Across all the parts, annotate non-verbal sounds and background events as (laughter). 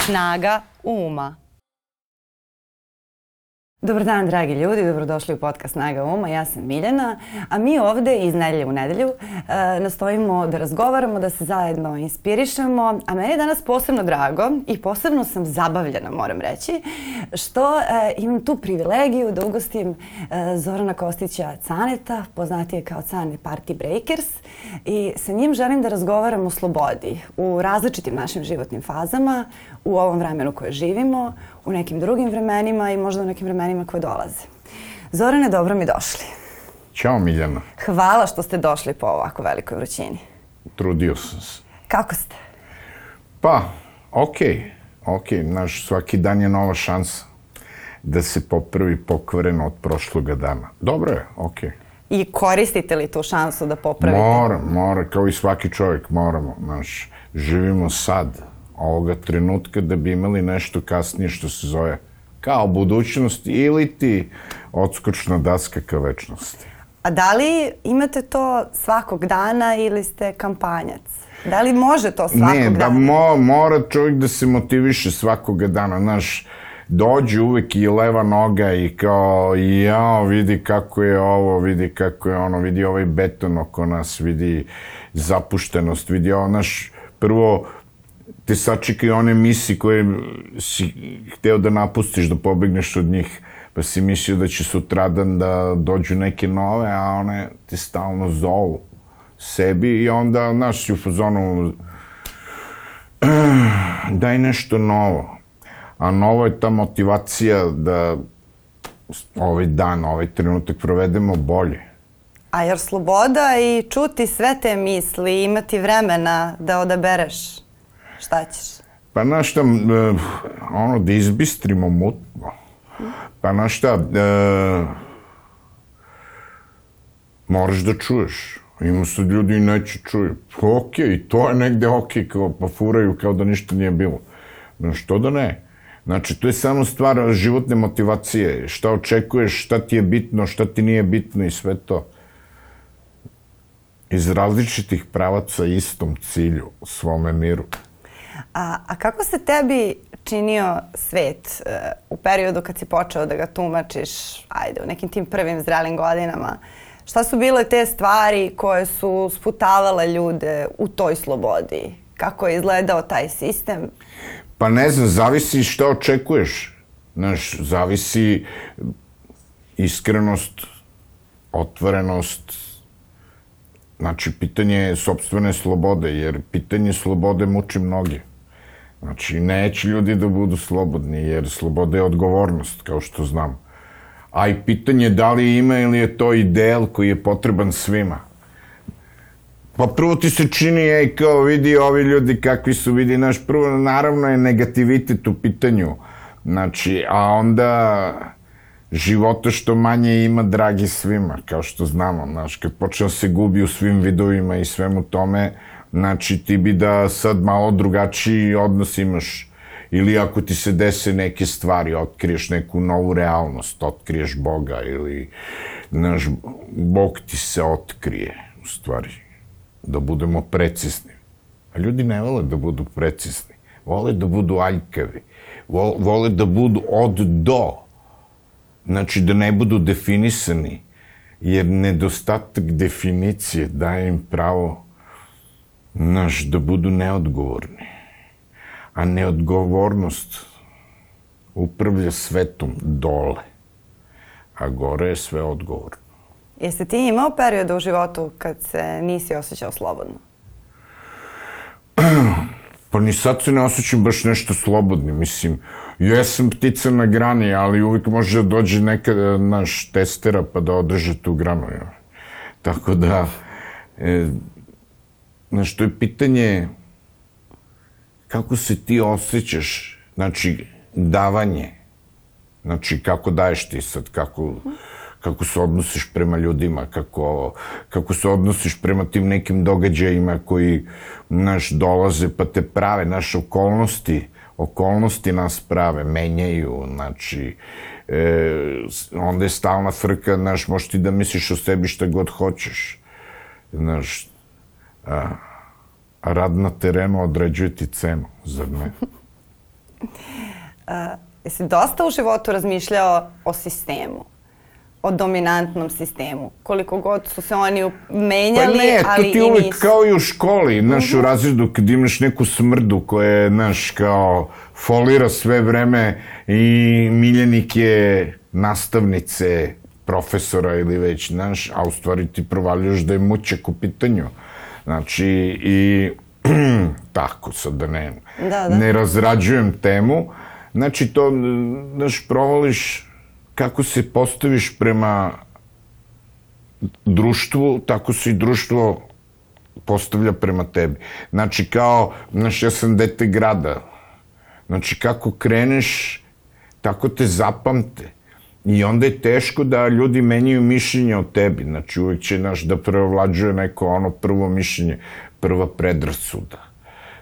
Snaga uma. Dobar dan, dragi ljudi, dobrodošli u podcast Snaga Uma. Ja sam Miljana, a mi ovde iz nedelje u nedelju e, nastojimo da razgovaramo, da se zajedno inspirišemo, a meni je danas posebno drago i posebno sam zabavljena, moram reći, što e, imam tu privilegiju da ugostim e, Zorana Kostića Caneta, poznatije kao Cane Party Breakers i sa njim želim da razgovaram o slobodi u različitim našim životnim fazama, u ovom vremenu koje živimo, u nekim drugim vremenima i možda u nekim vremenima koje dolaze. Zorane, dobro mi došli. Ćao Miljana. Hvala što ste došli po ovako velikoj vrućini. Trudio sam se. Kako ste? Pa, okej. Okay. Okej, okay. naš svaki dan je nova šansa da se popravi pokvareno od prošloga dana. Dobro je, okej. Okay. I koristite li tu šansu da popravite? Mora, mora, kao i svaki čovjek moramo. Naš, živimo sad, ovoga trenutka da bi imali nešto kasnije što se zove kao budućnost ili ti odskočna daska ka večnosti. A da li imate to svakog dana ili ste kampanjac? Da li može to svakog ne, dana? Ne, da mo, mora čovjek da se motiviše svakoga dana. Znaš, dođe uvek i leva noga i kao, jao, vidi kako je ovo, vidi kako je ono, vidi ovaj beton oko nas, vidi zapuštenost, vidi ovo, znaš, prvo, te sačekaju one misi koje si hteo da napustiš, da pobegneš od njih, pa si mislio da će sutradan da dođu neke nove, a one te stalno zovu sebi i onda, znaš, si u fazonu (clears throat) daj nešto novo. A novo je ta motivacija da ovaj dan, ovaj trenutak provedemo bolje. A jer sloboda i čuti sve te misli, imati vremena da odabereš šta ćeš? Pa na šta, ono, da izbistrimo mutno. Pa na šta, e, moraš da čuješ. Ima se ljudi i neće čuju. Ok, i to je negde ok, kao, pa furaju kao da ništa nije bilo. No, što da ne? Znači, to je samo stvar životne motivacije. Šta očekuješ, šta ti je bitno, šta ti nije bitno i sve to. Iz različitih pravaca istom cilju, svome miru. A, a kako se tebi činio svet uh, u periodu kad si počeo da ga tumačiš, ajde, u nekim tim prvim zrelim godinama? Šta su bile te stvari koje su sputavale ljude u toj slobodi? Kako je izgledao taj sistem? Pa ne znam, zavisi šta očekuješ. Znaš, zavisi iskrenost, otvorenost, znači pitanje je sobstvene slobode, jer pitanje slobode muči mnoge. Znači, neće ljudi da budu slobodni, jer sloboda je odgovornost, kao što znam. A i pitanje da li ima ili je to ideal koji je potreban svima. Pa prvo ti se čini, ej, kao vidi ovi ljudi kakvi su, vidi, naš prvo, naravno je negativitet u pitanju. Znači, a onda života što manje ima dragi svima, kao što znamo, znaš, kad počeo se gubi u svim vidovima i svemu tome, Znači, ti bi da sad malo drugačiji odnos imaš. Ili ako ti se dese neke stvari, otkriješ neku novu realnost, otkriješ Boga ili, znaš, Bog ti se otkrije, u stvari. Da budemo precizni. A ljudi ne vole da budu precizni. Vole da budu aljkavi. Vole da budu od do. Znači, da ne budu definisani. Jer nedostatak definicije daje im pravo znaš, da budu neodgovorni. A neodgovornost upravlja svetom dole, a gore je sve odgovorno. Jeste ti imao perioda u životu kad se nisi osjećao slobodno? (clears throat) Pa ni sad se ne osjećam baš nešto slobodni, mislim. Jesam ptica na grani, ali uvijek može da dođe neka naš testera pa da održe tu granu. Ja. Tako da, e, Znaš, to je pitanje kako se ti osjećaš, znači, davanje, znači, kako daješ ti sad, kako, kako se odnosiš prema ljudima, kako, kako se odnosiš prema tim nekim događajima koji, znaš, dolaze pa te prave, naše okolnosti, okolnosti nas prave, menjaju, znači, e, onda je stalna frka, znaš, možeš ti da misliš o sebi šta god hoćeš, znaš, A, A rad na terenu određuje ti cenu, zar ne? (laughs) Uh, jesi dosta u životu razmišljao o sistemu? o dominantnom sistemu. Koliko god su se oni menjali, pa ne, ali to ti i uvek nisu. kao i u školi, znaš, Mhm. u razredu kad imaš neku smrdu koja je, znaš, kao folira sve vreme i miljenik je nastavnice, profesora ili već, znaš, a u stvari ti provaljuš da je mućak u pitanju. Znači, i (clears throat) tako sad da ne, Da, da. ne razrađujem temu, znači to, znaš, provališ kako se postaviš prema društvu, tako se i društvo postavlja prema tebi. Znači, kao, znaš, ja sam dete grada. Znači, kako kreneš, tako te zapamte. I onda je teško da ljudi menjaju mišljenje o tebi. Znači, uvijek će, znaš, da prevlađuje neko ono prvo mišljenje, prva predrasuda.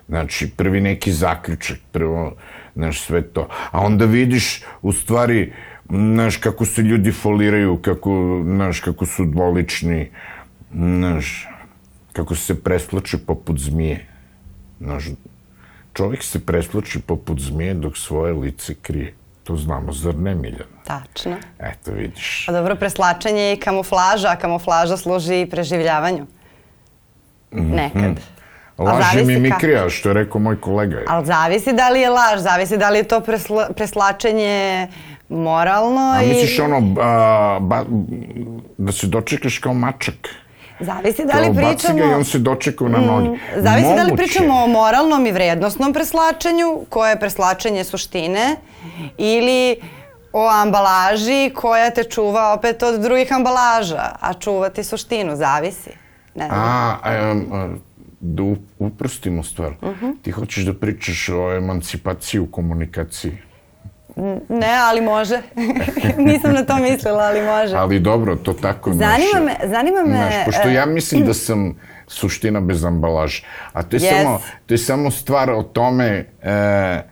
Znači, prvi neki zaključak, prvo, znaš, sve to. A onda vidiš, u stvari, znaš, kako se ljudi foliraju, kako, znaš, kako su dvolični, znaš, kako se preslače poput zmije. Znaš, čovjek se preslači poput zmije dok svoje lice krije. To znamo, zar ne? Tačno. Eto, vidiš. Pa dobro, preslačenje je i kamuflaža, a kamuflaža služi i preživljavanju. Nekad. A Laž je mimikrija, što je rekao moj kolega. Ali zavisi da li je laž, zavisi da li je to presla, preslačenje moralno A i... misliš ono, a, ba, da se dočekaš kao mačak? Zavisi da li baci pričamo... ga i on se dočekao na noge. Zavisi da li Moguće. pričamo o moralnom i vrednostnom preslačenju, koje je preslačenje suštine, ili o ambalaži koja te čuva opet od drugih ambalaža, a čuvati suštinu, zavisi. Ne znam. A, em, a, da uprostimo stvar. Mhm. Ti hoćeš da pričaš o emancipaciji u komunikaciji. Ne, ali može. (laughs) Nisam na to mislila, ali može. Ali dobro, to tako Zanima znaš, me- zanima me, Znaš, pošto e, ja mislim da (clears throat) sam suština bez ambalaže. A to je, Yes. samo, to je samo stvar o tome e,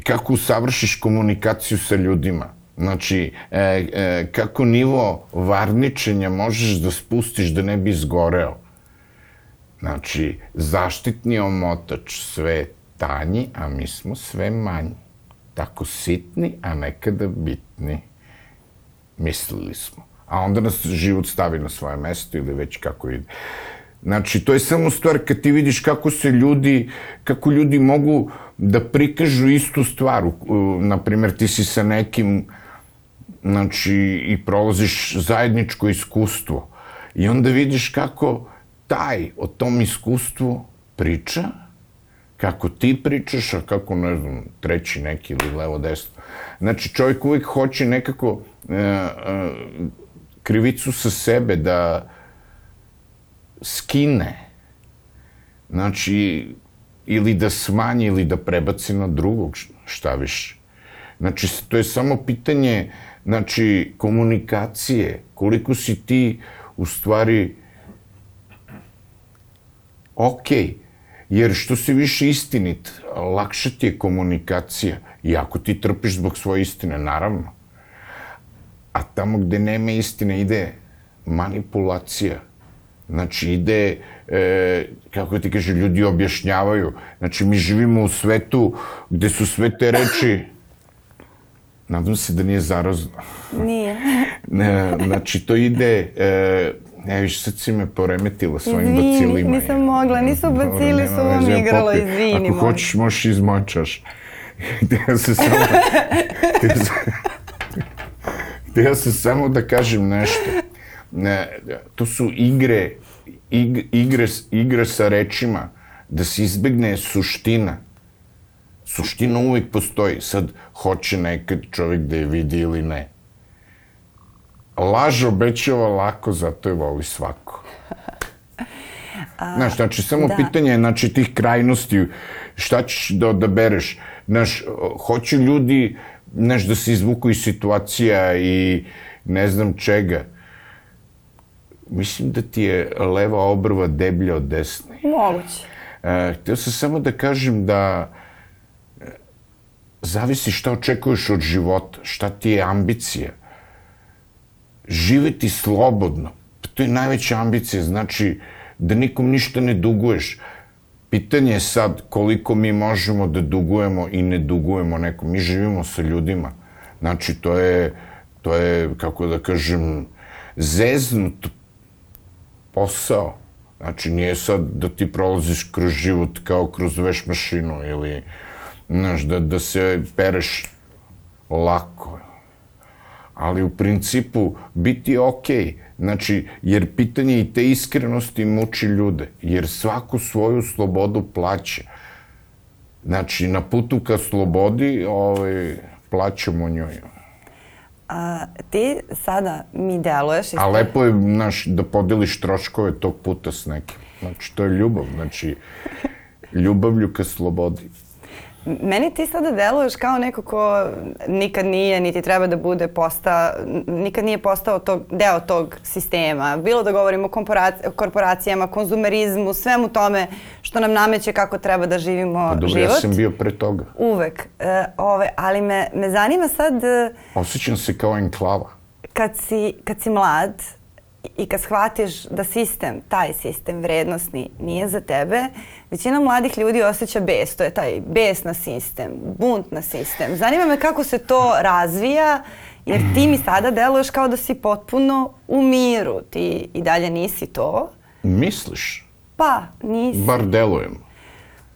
kako usavršiš komunikaciju sa ljudima. Znači, e, e, kako nivo varničenja možeš da spustiš da ne bi izgoreo. Znači, zaštitni omotač sve tanji, a mi smo sve manji. Tako sitni, a nekada bitni. Mislili smo. A onda nas život stavi na svoje mesto ili već kako ide. Znači, to je samo stvar kad ti vidiš kako se ljudi, kako ljudi mogu da prikažu istu stvar. Naprimjer, ti si sa nekim, znači, i prolaziš zajedničko iskustvo. I onda vidiš kako taj o tom iskustvu priča, kako ti pričaš, a kako, ne znam, treći neki ili levo desno. Znači, čovjek uvijek hoće nekako e, e, krivicu sa sebe da skine. Znači, ili da smanji ili da prebaci na drugog, šta više. Znači, to je samo pitanje znači, komunikacije. Koliko si ti u stvari ok, jer što si više istinit, lakša ti je komunikacija. I ako ti trpiš zbog svoje istine, naravno. A tamo gde nema istine ide manipulacija. Znači ide, e, kako ti kaže, ljudi objašnjavaju. Znači mi živimo u svetu gde su sve te reči, nadam se da nije zarazno. Nije. Ne, znači, to ide... E, ne, viš, sad si me poremetila svojim Izvini, bacilima. nisam mogla, nisu bacili, su vam igralo, izvini, Ako molim. hoćeš, možeš iz moje čaše. Htio sam samo... htio sam, htio sam samo da kažem nešto. Ne, to su igre, ig, igre, igre sa rečima, da se izbegne suština. Suština uvijek postoji. Sad, hoće nekad čovjek da je vidi ili ne. Laž obećava lako, zato je voli svako. Znaš, znači, samo da. pitanje je, znači, tih krajnosti, šta ćeš da odabereš? Znaš, hoće ljudi, znaš, da se izvuku iz situacija i ne znam čega. Mislim da ti je leva obrva deblja od desne. Moguće. E, htio sam samo da kažem da e, zavisi šta očekuješ od života, šta ti je ambicija. Živeti slobodno, to je najveća ambicija, znači da nikom ništa ne duguješ. pitanje je sad koliko mi možemo da dugujemo i ne dugujemo nekom. Mi živimo sa ljudima. Znači, to je, to je kako da kažem, zeznut posao. Znači, nije sad da ti prolaziš kroz život kao kroz veš mašinu ili, znaš, da, da se pereš lako. Ali u principu biti okej. Okay. Znači, jer pitanje i te iskrenosti muči ljude. Jer svaku svoju slobodu plaća. Znači, na putu ka slobodi ovaj, plaćamo njoj. A, ti sada mi deluješ... A lepo je, znaš, da podeliš troškove tog puta s nekim. Znači, to je ljubav. Znači, (laughs) ljubavlju ka slobodi. Meni ti sada deluješ kao neko ko nikad nije, niti treba da bude posta, nikad nije postao tog, deo tog sistema. Bilo da govorimo o korporacijama, konzumerizmu, svemu tome što nam nameće kako treba da živimo pa dobro, život. ja sam bio pre toga. Uvek. E, ove, ali me, me zanima sad... E, Osjećam se kao enklava. Kad si, kad si mlad, i kad shvatiš da sistem, taj sistem vrednostni nije za tebe, većina mladih ljudi osjeća bes, to je taj bes na sistem, bunt na sistem. Zanima me kako se to razvija, jer ti mi sada deluješ kao da si potpuno u miru, ti i dalje nisi to. Misliš? Pa, nisi. Bar delujem.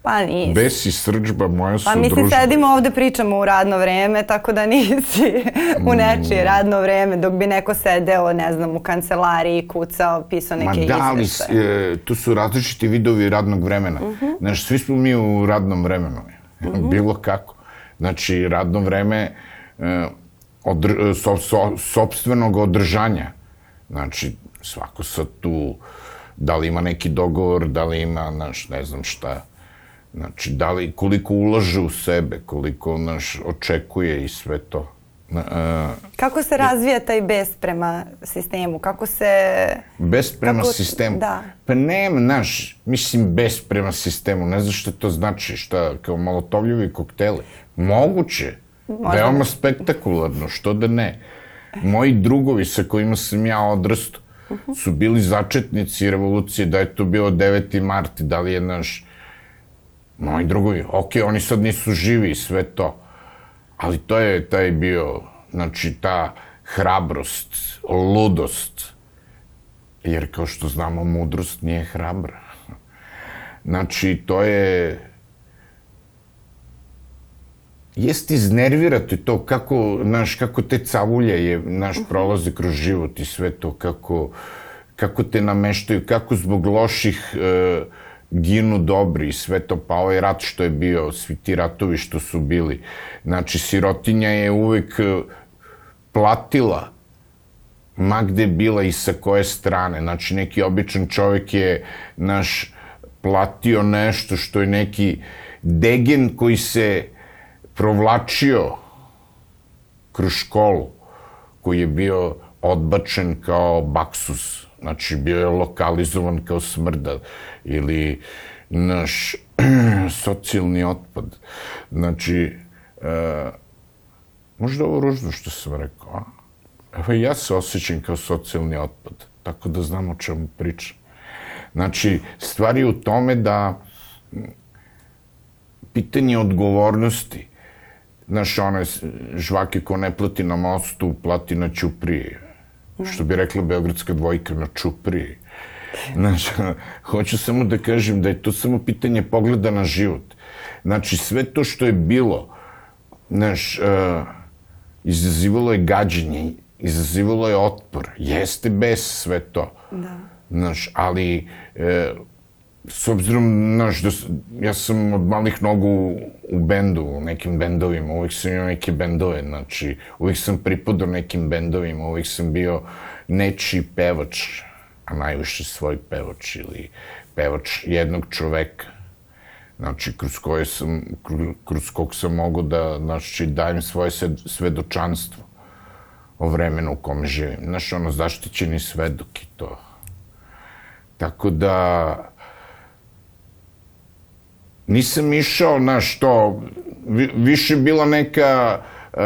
Pa nisi. Bes i srđba moja su Pa mi družba. sedimo ovde pričamo u radno vreme, tako da nisi (laughs) u nečije radno vreme, dok bi neko sedeo, ne znam, u kancelariji, kucao, pisao neke Ma da, ali izveštaje. e, tu su različiti vidovi radnog vremena. Mhm. -huh. Znaš, svi smo mi u radnom vremenu. Uh (laughs) -huh. Bilo kako. Znači, radno vreme e, odr, so, so, sobstvenog održanja. Znači, svako sad tu, da li ima neki dogovor, da li ima, znaš, ne znam šta, Znači, da li, koliko ulaže u sebe, koliko, naš, očekuje i sve to. Kako se razvija taj bes prema sistemu? Kako se... Bes prema Kako... sistemu? Da. Pa nema, znaš, mislim bes prema sistemu, ne znaš šta to znači, šta, kao malotovljivi kokteli. Moguće, Možda. veoma spektakularno, što da ne. Moji drugovi sa kojima sam ja odrastao su bili začetnici revolucije, da je to bio 9. mart, da li je naš moji drugovi, ok, oni sad nisu živi i sve to, ali to je taj bio, znači ta hrabrost, ludost, jer kao što znamo, mudrost nije hrabra. Znači, to je... Jest iznervirati to kako, znaš, kako te cavulje je, naš prolaze kroz život i sve to, kako, kako te nameštaju, kako zbog loših e, ginu dobri sve to, pa ovaj rat što je bio, svi ti ratovi što su bili. Znači, sirotinja je uvek platila ma gde bila i sa koje strane. Znači, neki običan čovjek je naš platio nešto što je neki degen koji se provlačio kroz školu, koji je bio odbačen kao baksus, znači bio je lokalizovan kao smrda ili naš (clears throat) socijalni otpad. Znači, e, možda ovo ružno što sam rekao, a? Evo ja se osjećam kao socijalni otpad, tako da znam o čemu pričam. Znači, stvar je u tome da pitanje odgovornosti, znaš, one žvake ko ne plati na mostu, plati na Ćupriji. Što bi rekla Beogradska dvojka na Čupriji. Znaš, hoću samo da kažem da je to samo pitanje pogleda na život. Znači, sve to što je bilo, znaš, uh, izazivalo je gađenje, izazivalo je otpor. Jeste bez sve to. Da. Znaš, ali e, s obzirom, znaš, da, ja sam od malih nogu u, bendu, u nekim bendovima, uvijek sam imao neke bendove, znači, uvijek sam pripadao nekim bendovima, uvijek sam bio nečiji pevač, a najviše svoj pevač ili pevač jednog čoveka. Znači, kroz, koje sam, kroz kog sam mogu da, znači, dajem svoje svedočanstvo o vremenu u kome živim. Znaš, ono, zaštićeni svedok i to. Tako da, nisam išao, znaš, to, više bila neka uh,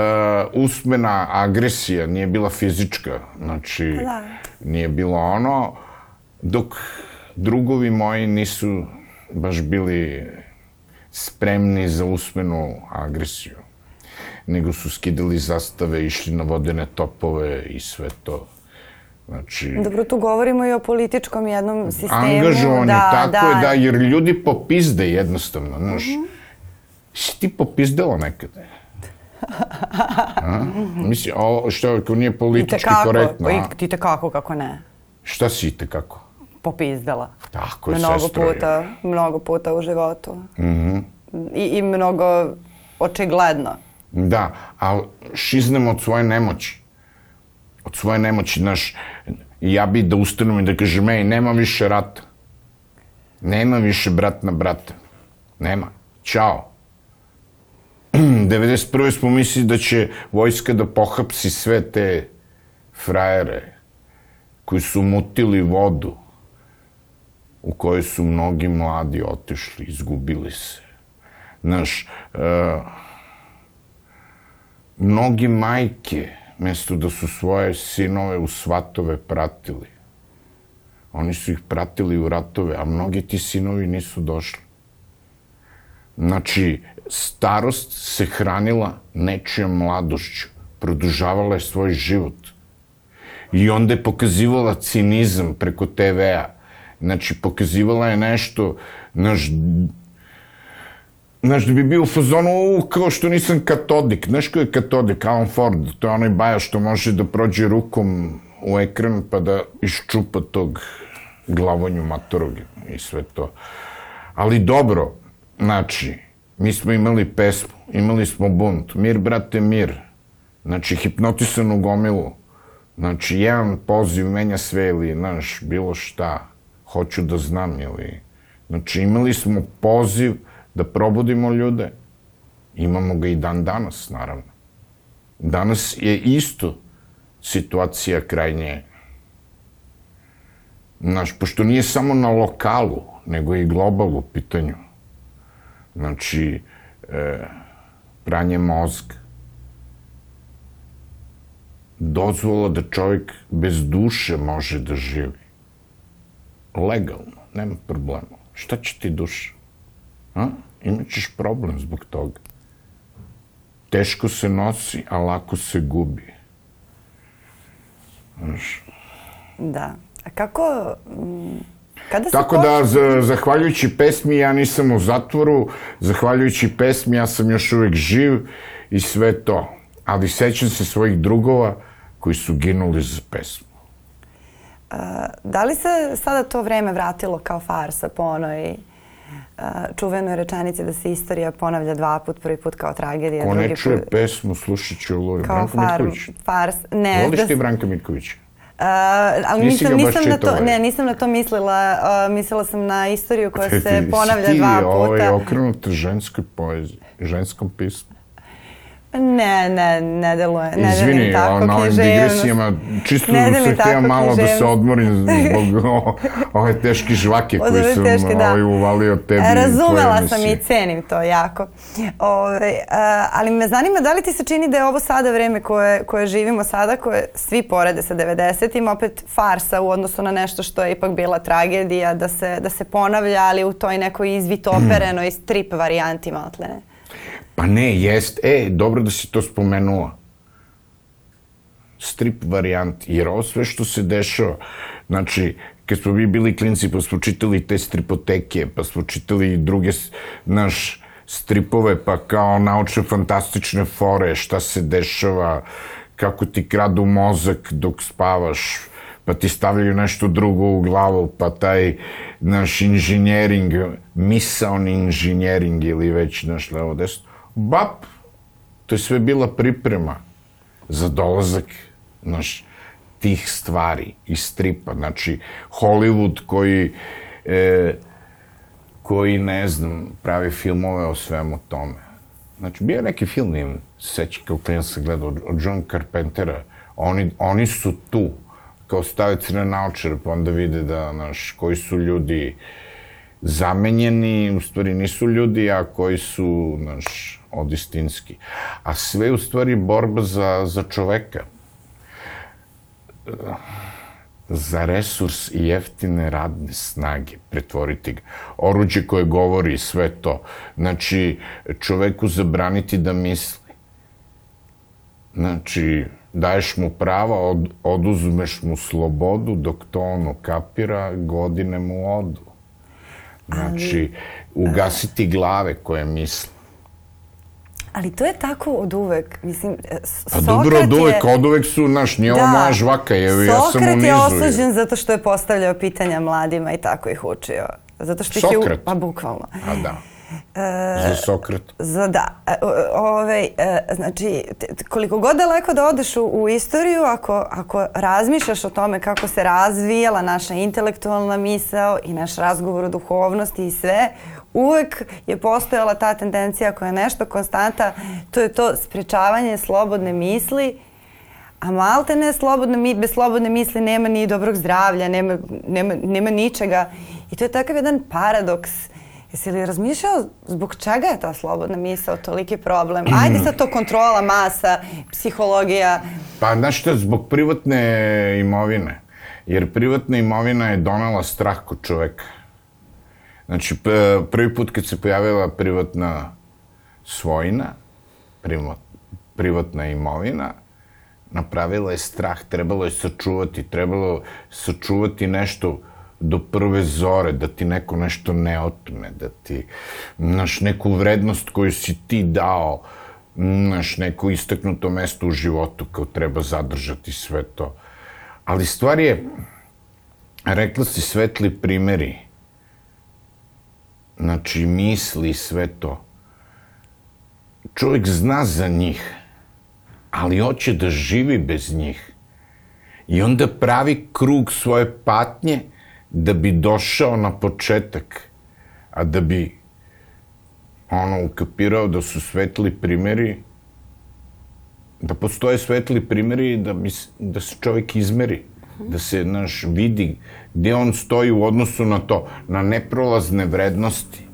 usmena agresija, nije bila fizička, znači, da. nije bilo ono, dok drugovi moji nisu baš bili spremni za usmenu agresiju, nego su skidali zastave, išli na vodene topove i sve to. Znači, Dobro, tu govorimo i o političkom jednom sistemu. Angažovani, da, tako da. je, da, jer ljudi popizde jednostavno, znaš. Mhm. -huh. Si ti popizdela nekada? A? Mislim, o, što, ako nije politički kako, korektno. I, ti te kako, kako ne? Šta si te kako? Popizdela. Tako je, mnogo sestro. Puta, mnogo puta u životu. Mm -hmm. I, I mnogo očigledno. Da, ali šiznem od svoje nemoći. Od svoje nemoći, znaš, ja bi da ustanem i da kažem, ej, nema više rata. Nema više brat na brata. Nema. Ćao. (clears throat) 91. smo mislili da će vojska da pohapsi sve te frajere koji su mutili vodu u kojoj su mnogi mladi otišli, izgubili se. Znaš, uh, mnogi majke, mesto da su svoje sinove u svatove pratili, oni su ih pratili u ratove, a mnogi ti sinovi nisu došli. Znači, starost se hranila nečijom mladošću, produžavala je svoj život. I onda je pokazivala cinizam preko TV-a. Znači, pokazivala je nešto, naš, Znaš, da bi bio u fazonu, kao što nisam katodik. Znaš ko je katodik? Alan Ford. To je onaj baja što može da prođe rukom u ekran pa da iščupa tog glavonju matorog i sve to. Ali dobro, znači, mi smo imali pesmu, imali smo bunt, mir, brate, mir. Znači, hipnotisanu gomilu. Znači, jedan poziv menja sve ili, znaš, bilo šta. Hoću da znam, ili... Znači, imali smo poziv da probudimo ljude. Imamo ga i dan danas, naravno. Danas je isto situacija krajnje Znaš, pošto nije samo na lokalu, nego i globalu pitanju. Znači, e, pranje mozga. Dozvola da čovjek bez duše može da živi. Legalno, nema problema. Šta će ti duša? A? Imaćeš problem zbog toga. Teško se nosi, a lako se gubi. Znaš. Da. A kako... Mm, kada Tako da, za, zahvaljujući pesmi, ja nisam u zatvoru, zahvaljujući pesmi, ja sam još uvek živ i sve to. Ali sećam se svojih drugova koji su ginuli za pesmu. A, da li se sada to vreme vratilo kao farsa po onoj čuvenoj rečenici da se istorija ponavlja dva put, prvi put kao tragedija, Ko drugi ne čuje put... pesmu, slušat će Oluju. Kao Branko far, Mitković. Fars, ne. Voliš da... ti Branka Mitkovića? Uh, ali Nisi nisam, nisam na to, ne, nisam na to mislila. Uh, mislila sam na istoriju koja se ponavlja dva puta. Ovo je okrenuto ženskoj poeziji, ženskom pismu. Ne, ne, ne deluje. Ne Izvini, tako, na ovim digresijama, čisto ne sam htio malo da se odmorim (laughs) zbog ove teške žvake koje sam teške, da. ovaj, uvalio tebi. Razumela sam i cenim to jako. Ove, a, ali me zanima da li ti se čini da je ovo sada vreme koje, koje živimo sada, koje svi porede sa 90-im, opet farsa u odnosu na nešto što je ipak bila tragedija, da se, da se ponavlja, ali u toj nekoj izvitoperenoj strip varijanti matlene. Pa ne, jest. E, dobro da si to spomenula. Strip varijant, jer ovo sve što se dešava, znači, kad smo mi bili klinci, pa smo čitali te stripoteke, pa smo čitali druge, naš, stripove, pa kao naučne fantastične fore, šta se dešava, kako ti kradu mozak dok spavaš, pa ti stavljaju nešto drugo u glavu, pa taj naš inženjering, misaoni inženjering ili već naš levo desno, bap, to je sve bila priprema za dolazak, znaš, tih stvari iz stripa. Znači, Hollywood koji, e, koji, ne znam, pravi filmove o svemu tome. Znači, bio je neki film, im seća kao klijen sam gledao, od John Carpentera. Oni, oni su tu, kao stave crne naočare, pa onda vide da, znaš, koji su ljudi zamenjeni, u stvari nisu ljudi, a koji su, znaš, odistinski. A sve u stvari borba za, za čoveka. za resurs i jeftine radne snage, pretvoriti ga. Oruđe koje govori sve to. Znači, čoveku zabraniti da misli. Znači, daješ mu prava, od, oduzmeš mu slobodu, dok to ono kapira, godine mu odu. Znači, ugasiti glave koje misle. Ali to je tako od uvek. Mislim, Pa dobro, od uvek, od uvek su, naš, nije ovo Da. moja žvaka, evo ja sam u Sokrat nizu. je osuđen zato što je postavljao pitanja mladima i tako ih učio. Zato što ih je... Sokrat? Pa bukvalno. A da. (laughs) Za Sokrata. Za da. E, o- Ovaj, e, znači, koliko god daleko da odeš u, u istoriju, ako, ako razmišljaš o tome kako se razvijala naša intelektualna misao i naš razgovor o duhovnosti i sve, uvek je postojala ta tendencija koja je nešto konstanta, to je to sprečavanje slobodne misli, a malte ne slobodne, bez slobodne misli nema ni dobrog zdravlja, nema, nema, nema ničega. I to je takav jedan paradoks. Jesi li razmišljao zbog čega je ta slobodna misao toliki problem? Ajde sad to kontrola masa, psihologija. Pa znaš šta, zbog privatne imovine. Jer privatna imovina je donala strah kod čoveka. Znači, prvi put kad se pojavila privatna svojina, privatna imovina, napravila je strah, trebalo je sačuvati, trebalo sačuvati nešto do prve zore, da ti neko nešto ne otme, da ti, znaš, neku vrednost koju si ti dao, znaš, neko istaknuto mesto u životu, kao treba zadržati sve to. Ali stvar je, rekla si svetli primeri, znači misli sve to. Čovjek zna za njih, ali hoće da živi bez njih. I onda pravi krug svoje patnje da bi došao na početak, a da bi ono ukapirao da su svetli primeri, da postoje svetli primeri da, bi, da se čovjek izmeri, da se, naš, vidi gde on stoji u odnosu na to, na neprolazne vrednosti.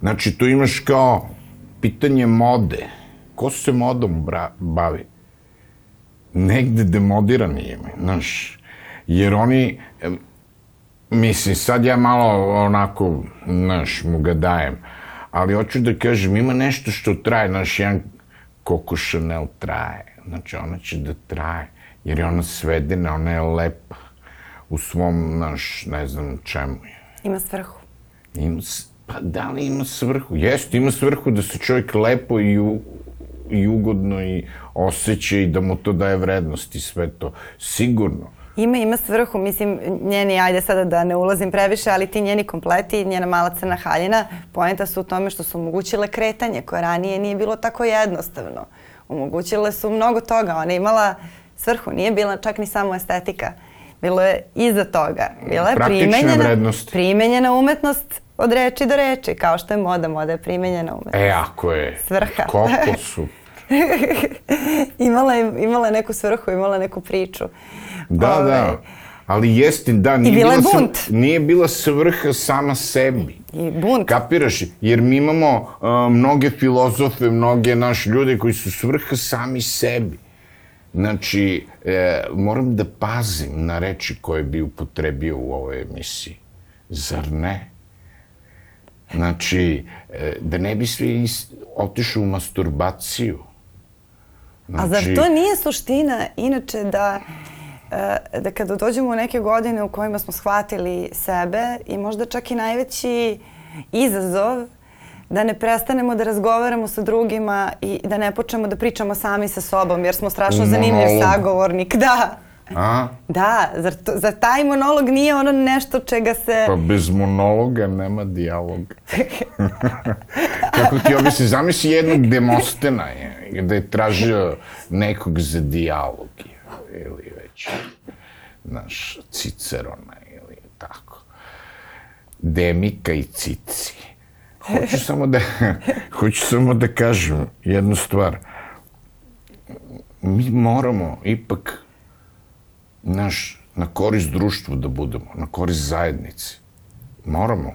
Znači, tu imaš kao pitanje mode. Ko se modom bra, bavi? Negde demodirani je, znaš. Jer oni, mislim, sad ja malo onako, znaš, mu ga dajem. Ali hoću da kažem, ima nešto što traje, znaš, jedan Coco Chanel traje. Znači, ona će da traje, jer je ona svedena, ona je lepa u svom, znaš, ne znam čemu je. Ima svrhu. Ima, pa da li ima svrhu? Jeste, ima svrhu da se čovjek lepo i, u, i ugodno i osjeća i da mu to daje vrednost i sve to. Sigurno. Ima, ima svrhu, mislim, njeni, ajde sada da ne ulazim previše, ali ti njeni kompleti, njena mala crna haljina, poenta su u tome što su omogućile kretanje, koje ranije nije bilo tako jednostavno. Omogućile su mnogo toga, ona je imala svrhu, nije bila čak ni samo estetika. Bilo je iza toga. Bila je Praktične primenjena, vrednosti. primenjena umetnost od reči do reči, kao što je moda, moda je primenjena umetnost. E, ako je. Svrha. Koliko (laughs) su. imala, je, imala je neku svrhu, imala je neku priču. Da, Ovaj, da. Ali jeste, da, nije, bila je bila, bunt. Sv, nije bila svrha sama sebi. I bunt. Kapiraš? Jer mi imamo uh, mnoge filozofe, mnoge naš ljude koji su svrha sami sebi. Znači, e, moram da pazim na reči koje bi upotrebio u ovoj emisiji. Zar ne? Znači, e, da ne bi svi otišli u masturbaciju. A zar to nije suština, inače, da, e, da kada dođemo u neke godine u kojima smo shvatili sebe i možda čak i najveći izazov da ne prestanemo da razgovaramo sa drugima i da ne počnemo da pričamo sami sa sobom, jer smo strašno zanimljiv sagovornik. Da, A? da, zar, to, zar taj monolog nije ono nešto čega se... Pa bez monologa nema dijaloga. (laughs) Kako ti objasni, zamisli jednog Demostena je, gde je tražio nekog za dijalog je, ili već, naš Cicerona ili tako. Demika i Cici. Hoću samo da, (laughs) hoću samo da kažem jednu stvar. Mi moramo ipak naš, na korist društvu da budemo, na korist zajednici. Moramo.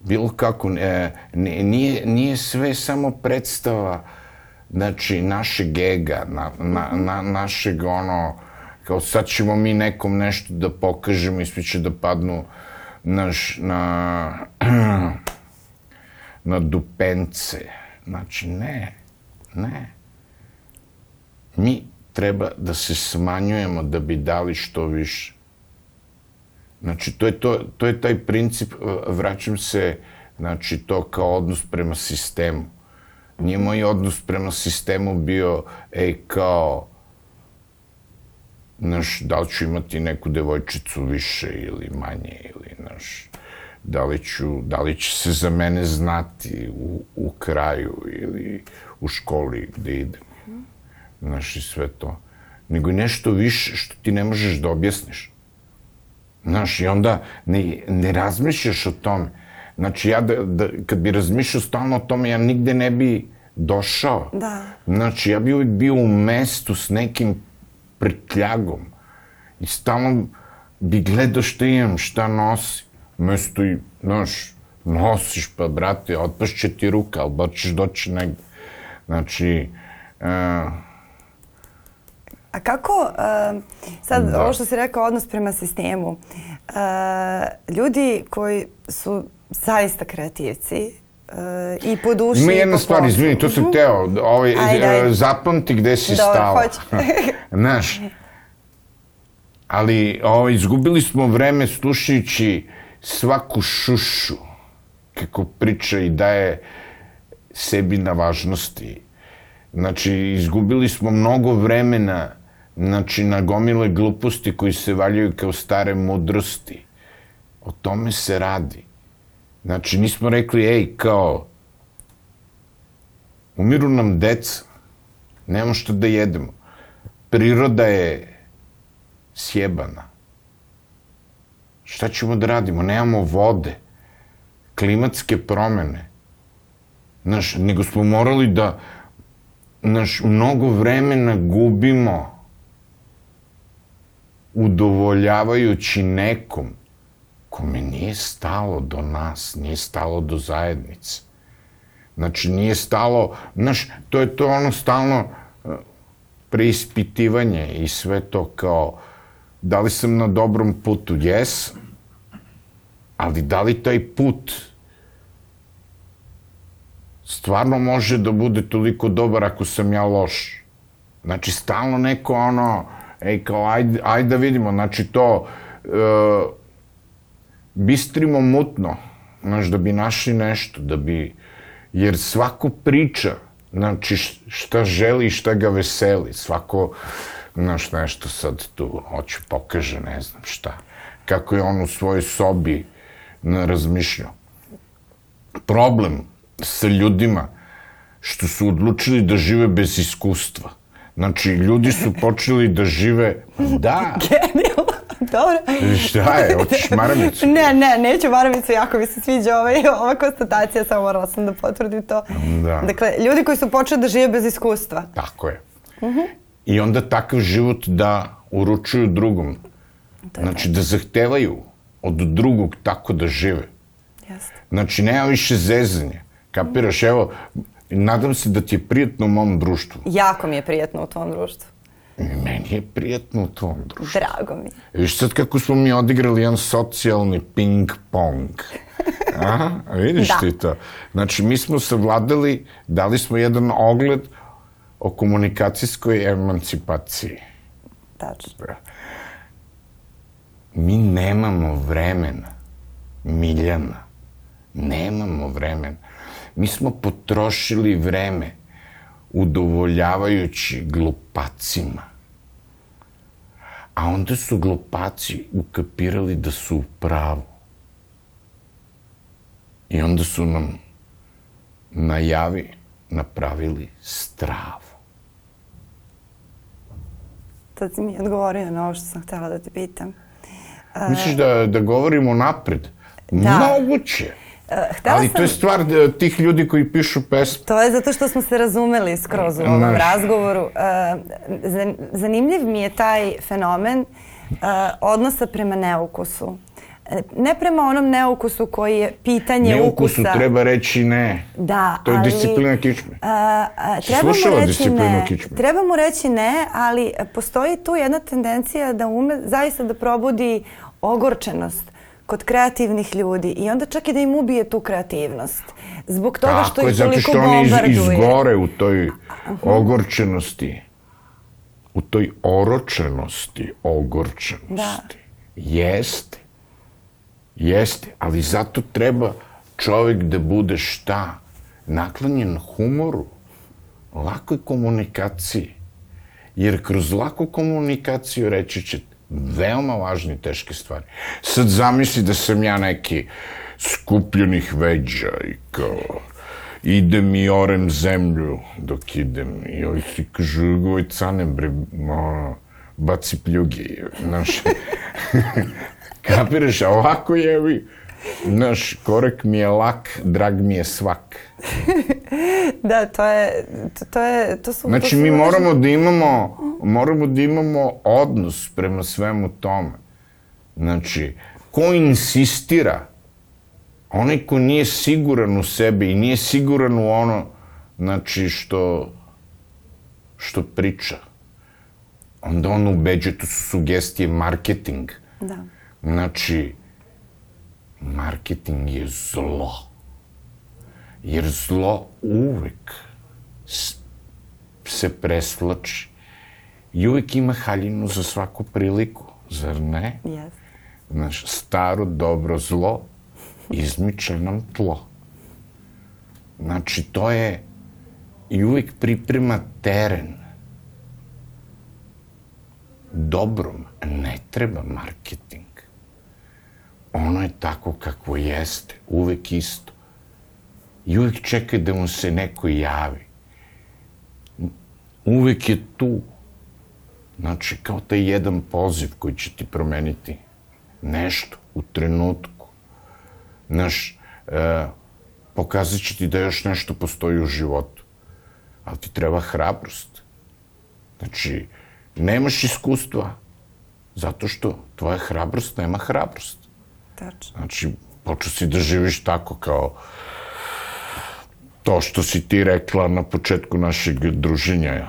Bilo kako, e, nije, nije sve samo predstava znači, našeg ega, na, na, na, našeg ono, kao sad ćemo mi nekom nešto da pokažemo i svi će da padnu naš, na, (clears throat) na dupence. Znači, ne, ne. Mi treba da se smanjujemo da bi dali što više. Znači, to je, to, to je taj princip, vraćam se, znači, to kao odnos prema sistemu. Nije moj odnos prema sistemu bio, ej, kao, znaš, da li ću imati neku devojčicu više ili manje, ili, znaš, da li, ću, da li će se za mene znati u, u kraju ili u školi gde idem. Znaš, i sve to. Nego nešto više što ti ne možeš da objasniš. Znaš, i onda ne, ne razmišljaš o tome. Znači, ja da, da, kad bi razmišljao stalno o tome, ja nigde ne bi došao. Da. Znači, ja bi uvijek bio u mestu s nekim prtljagom. I stalno bi gledao šta imam, šta nosi. Mesto i, znaš, nosiš pa, brate, otpašće ti ruka, ali bar ćeš doći negde. Znači, uh, A kako, uh, sad da. ovo što si rekao, odnos prema sistemu, uh, ljudi koji su zaista kreativci, uh, i po duši Ima jedna i po stvar, poslu. izvini, to sam Mhm. teo, ovaj, Ajde, ajde. e, zapamti gde si Dobro, stala. hoću. (laughs) Znaš, ali ovaj, izgubili smo vreme slušajući svaku šušu kako priča i daje sebi na važnosti. Znači, izgubili smo mnogo vremena znači, na gomile gluposti koji se valjaju kao stare mudrosti. O tome se radi. Znači, nismo rekli, ej, kao, umiru nam deca, nemamo što da jedemo. Priroda je sjebana. Šta ćemo da radimo? Nemamo vode, klimatske promene. Znaš, nego smo morali da znaš, mnogo vremena gubimo udovoljavajući nekom kome nije stalo do nas, nije stalo do zajednice. Znači, nije stalo, znaš, to je to ono stalno eh, preispitivanje i sve to kao, da li sam na dobrom putu? Jes, ali da li taj put stvarno može da bude toliko dobar ako sam ja loš? Znači, stalno neko ono, ej, kao, ajde, ajde da vidimo, znači to, e, bistrimo mutno, znaš, da bi našli nešto, da bi, jer svako priča, znači, šta želi i šta ga veseli, svako, znaš, nešto sad tu hoće pokaže, ne znam šta, kako je on u svojoj sobi razmišljao. Problem sa ljudima što su odlučili da žive bez iskustva. Znači, ljudi su (laughs) počeli da žive, da, Genijalno. Dobro. šta je, hoćeš (laughs) maramicu? Ne, ne, neću maramicu, jako mi se sviđa ovaj, ova konstatacija, samo morala sam da potvrdim to. Da. Dakle, ljudi koji su počeli da žive bez iskustva. Tako je. I onda takav život da uručuju drugom. Znači, da zahtevaju od drugog tako da žive. Jeste. Znači, nema više zezanja. Kapiraš, evo, nadam se da ti je prijatno u mom društvu. Jako mi je prijetno u tvom društvu. Meni je prijatno u tvom društvu. Drago mi. je. Viš sad kako smo mi odigrali jedan socijalni ping-pong. (laughs) A, vidiš Da. ti to? Znači, mi smo savladali, dali smo jedan ogled o komunikacijskoj emancipaciji. Tačno. Mi nemamo vremena, Miljana. Nemamo vremena. Mi smo potrošili vreme udovoljavajući glupacima. A onda su glupaci ukapirali da su u pravu. I onda su nam najavi napravili stravu. Sad si mi odgovorio na ovo što sam htjela da te pitam. Misliš da, da govorimo napred? Da. Moguće. Uh, htela Ali sam... to je stvar e, tih ljudi koji pišu pesme. To je zato što smo se razumeli skroz u ovom Znaš. razgovoru. Uh, zan- zanimljiv mi je taj fenomen uh, odnosa prema neukusu. Ne prema onom neukusu koji je pitanje Neukusu ukusa. treba reći ne. Da, To je ali, disciplina kičme. A, a, Si treba mu slušala reći disciplinu ne. kičme? Treba mu reći ne, ali postoji tu jedna tendencija da ume zaista da probudi ogorčenost kod kreativnih ljudi i onda čak i da im ubije tu kreativnost. Zbog toga što Tako je, ih zato toliko što oni iz, bombarduje. izgore u toj ogorčenosti. U toj oročenosti, ogorčenosti. Da. Jeste. Jeste, ali zato treba čovjek da bude šta? Naklonjen humoru, lakoj komunikaciji. Jer kroz laku komunikaciju reći će veoma važne i teške stvari. Sad zamisli da sam ja neki skupljenih veđa i kao idem i orem zemlju dok idem i ovi svi kažu, ovoj cane bre, ono, baci pljuge, znaš. Kapiraš, a ovako je, vi, znaš, korek mi je lak, drag mi je svak. Da, to je, to, to je, to su... to Znači, su mi moramo da imamo, moramo da imamo odnos prema svemu tome. Znači, ko insistira, onaj ko nije siguran u sebe i nije siguran u ono, znači, što, što priča, onda on ubeđuje, to su sugestije, marketing. Da. Znači, marketing je zlo. Jer zlo uvek se preslači. I uvek ima haljinu za svaku priliku, zar ne? Yes. Znaš, staro dobro zlo izmiče nam tlo. Znači, to je i uvek priprema teren. Dobrom ne treba marketing. Ono je tako kako jeste, uvek isto. I uvek čeka da mu se neko javi. Uvek je tu. Znači, kao taj jedan poziv koji će ti promeniti nešto u trenutku. Znaš, e, pokazat će ti da još nešto postoji u životu. Ali ti treba hrabrost. Znači, nemaš iskustva zato što tvoja hrabrost nema hrabrost. Tačno. Znači, počeo si da živiš tako kao to što si ti rekla na početku našeg druženja.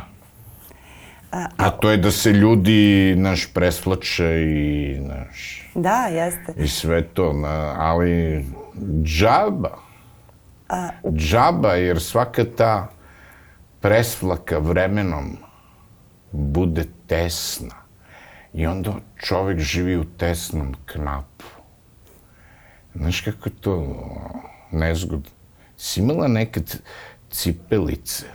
A to je da se ljudi, naš, preslače i, naš, Da, jeste. i sve to, na, ali džaba. Džaba, jer svaka ta presvlaka vremenom bude tesna. I onda čovek živi u tesnom knapu. Znaš kako je to nezgodno? Si imala nekad cipelice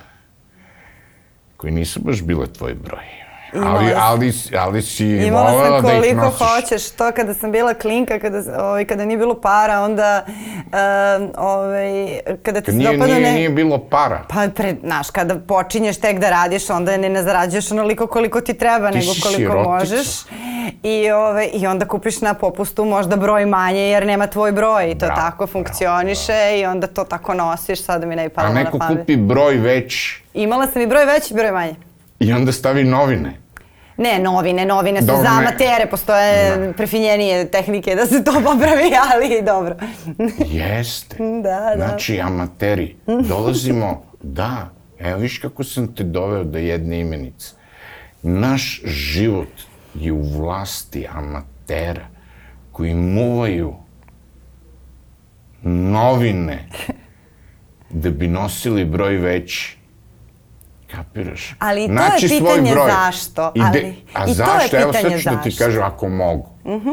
koje nisu baš bile tvoj broj. Imala Ali, ali, ali si Imala volela sam da koliko hoćeš, to kada sam bila klinka, kada, ovaj, kada nije bilo para, onda, um, ovaj, kada ti se nije, dopadne nije, ne... nije bilo para. Pa, pre, znaš, kada počinješ tek da radiš, onda ne, ne zarađuješ onoliko koliko ti treba, Ti nego koliko sirotica. možeš. I, ove, I onda kupiš na popustu možda broj manje, jer nema tvoj broj. I to Bravo, tako funkcioniše i onda to tako nosiš, sada mi ne bi A palo na neko pamet. kupi broj veći Imala sam i broj veći, broj manje. I onda stavi novine. Ne, novine, novine su Dobro, za amatere, postoje prefinjenije tehnike da se to popravi, (laughs) ali dobro. Jeste. Da, da. Znači, amateri, dolazimo, da, evo viš kako sam te doveo do jedne imenice. Naš život je u vlasti amatera koji muvaju novine da bi nosili broj veći. Kapiraš? Ali i to je Naći svoj pitanje zašto, Ide- ali- A i to je zašto? Evo sad ću da ti zašto. kažem, ako mogu.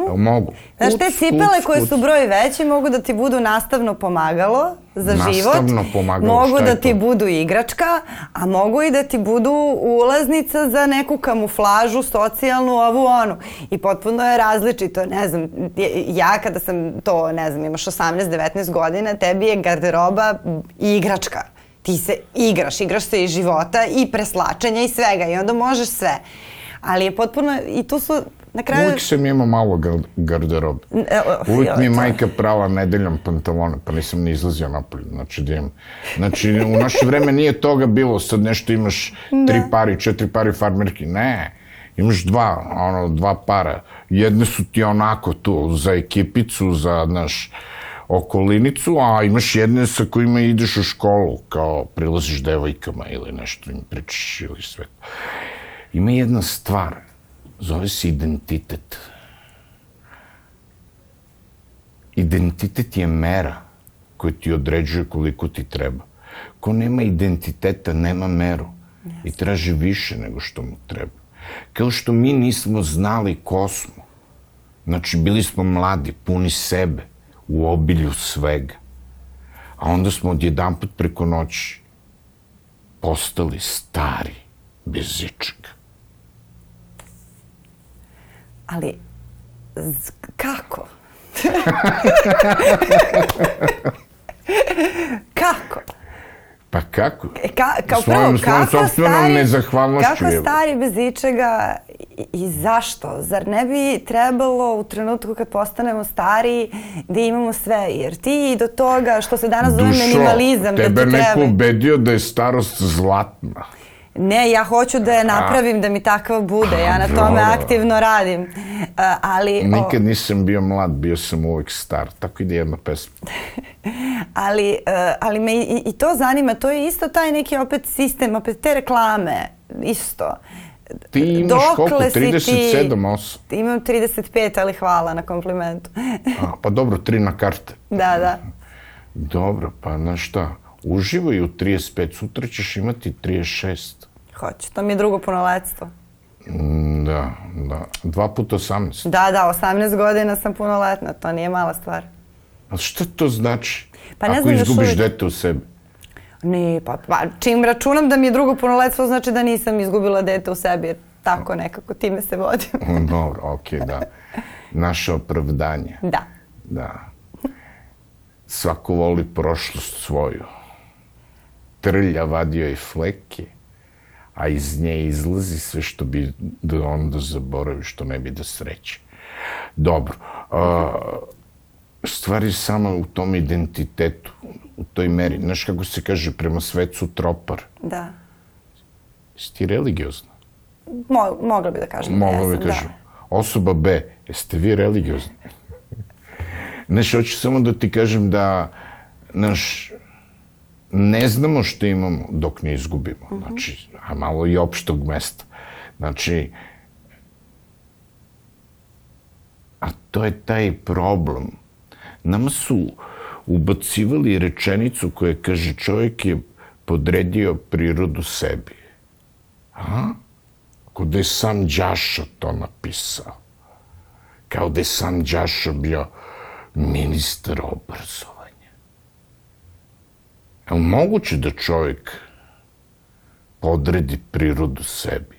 Evo mogu. Znaš, te cipele koje su broj veći mogu da ti budu nastavno pomagalo za život. Nastavno pomagalo, Mogu je da ti to? budu igračka, a mogu i da ti budu ulaznica za neku kamuflažu, socijalnu, ovu onu. I potpuno je različito. Ne znam, ja kada sam to, ne znam, imaš 18-19 godina, tebi je garderoba igračka. Ti se igraš, igraš se i života i preslačenja i svega i onda možeš sve. Ali je potpuno, i tu su na kraju... Uvijek sam imao malo gar- garderobe. E, Uvijek mi je majka prala nedeljom pantalone, pa nisam ni izlazio napolje. Znači, da imam. Znači, u naše vreme nije toga bilo, sad nešto imaš tri pari, četiri pari farmerki. Ne. imaš dva, ono, dva para. Jedne su ti onako tu, za ekipicu, za, naš, okolinicu, a imaš jedne sa kojima ideš u školu, kao prilaziš devojkama ili nešto im pričaš ili sve. Ima jedna stvar, zove se identitet. Identitet je mera koja ti određuje koliko ti treba. Ko nema identiteta, nema meru i traži više nego što mu treba. Kao što mi nismo znali ko smo. Znači, bili smo mladi, puni sebe, u obilju svega. A onda smo odjedan put preko noći postali stari, bez ičega. Ali, kako? (laughs) kako? Pa kako? E, Ka, kao Svojom- prvo, svojom kako sopstvenom stari, nezahvalnošću, kako stari bez ičega i, i zašto? Zar ne bi trebalo u trenutku kad postanemo stari da imamo sve? Jer ti do toga što se danas zove minimalizam, da ti tebe neko treba... ubedio da je starost zlatna. Ne, ja hoću da je napravim da mi takva bude, ja na dobro. tome aktivno radim. A, ali, o, Nikad nisam bio mlad, bio sam uvek star. Tako ide jedna pesma. (laughs) ali, e, ali me i, i to zanima, to je isto taj neki opet sistem, opet te reklame, isto. Ti imaš Dokle koliko? si ti? 37, 8? Imam 35, ali hvala na komplimentu. A, pa dobro, tri na karte. da, da. Dobro, pa znaš šta, uživaj u 35, sutra ćeš imati 36. Hoću, to mi je drugo punoletstvo. Mm, Da, da. Dva puta 18. Da, da, 18 godina sam punoletna, to nije mala stvar. A šta to znači? Pa ne Ako izgubiš uvijek. dete u sebi. Ni, pa, pa čim računam da mi je drugo punoletstvo, znači da nisam izgubila dete u sebi, jer tako nekako time se vodim. (laughs) Dobro, okej, da. Naše opravdanje. da. Da. Svako voli prošlost svoju. Trlja vadio je fleke, a iz nje izlazi sve što bi da onda zaboravi, što ne bi da sreće. Dobro. A, stvar je samo u tom identitetu, u toj meri. Znaš kako se kaže, prema svecu tropar. Da. Jesi ti religiozna? Mo, mogla bi da kažem. da Mogla bi jesam, kažem. Osoba B, jeste vi religiozni? (laughs) Znaš, hoću samo da ti kažem da, znaš, ne znamo što imamo dok ne izgubimo. Znači, a malo i opštog mesta. Znači, a to je taj problem. Nama su ubacivali rečenicu koja kaže čovjek je podredio prirodu sebi. Kao da je sam Đaša to napisao. Kao da je sam Đaša bio ministar obrazovanja. Je li moguće da čovjek podredi prirodu sebi?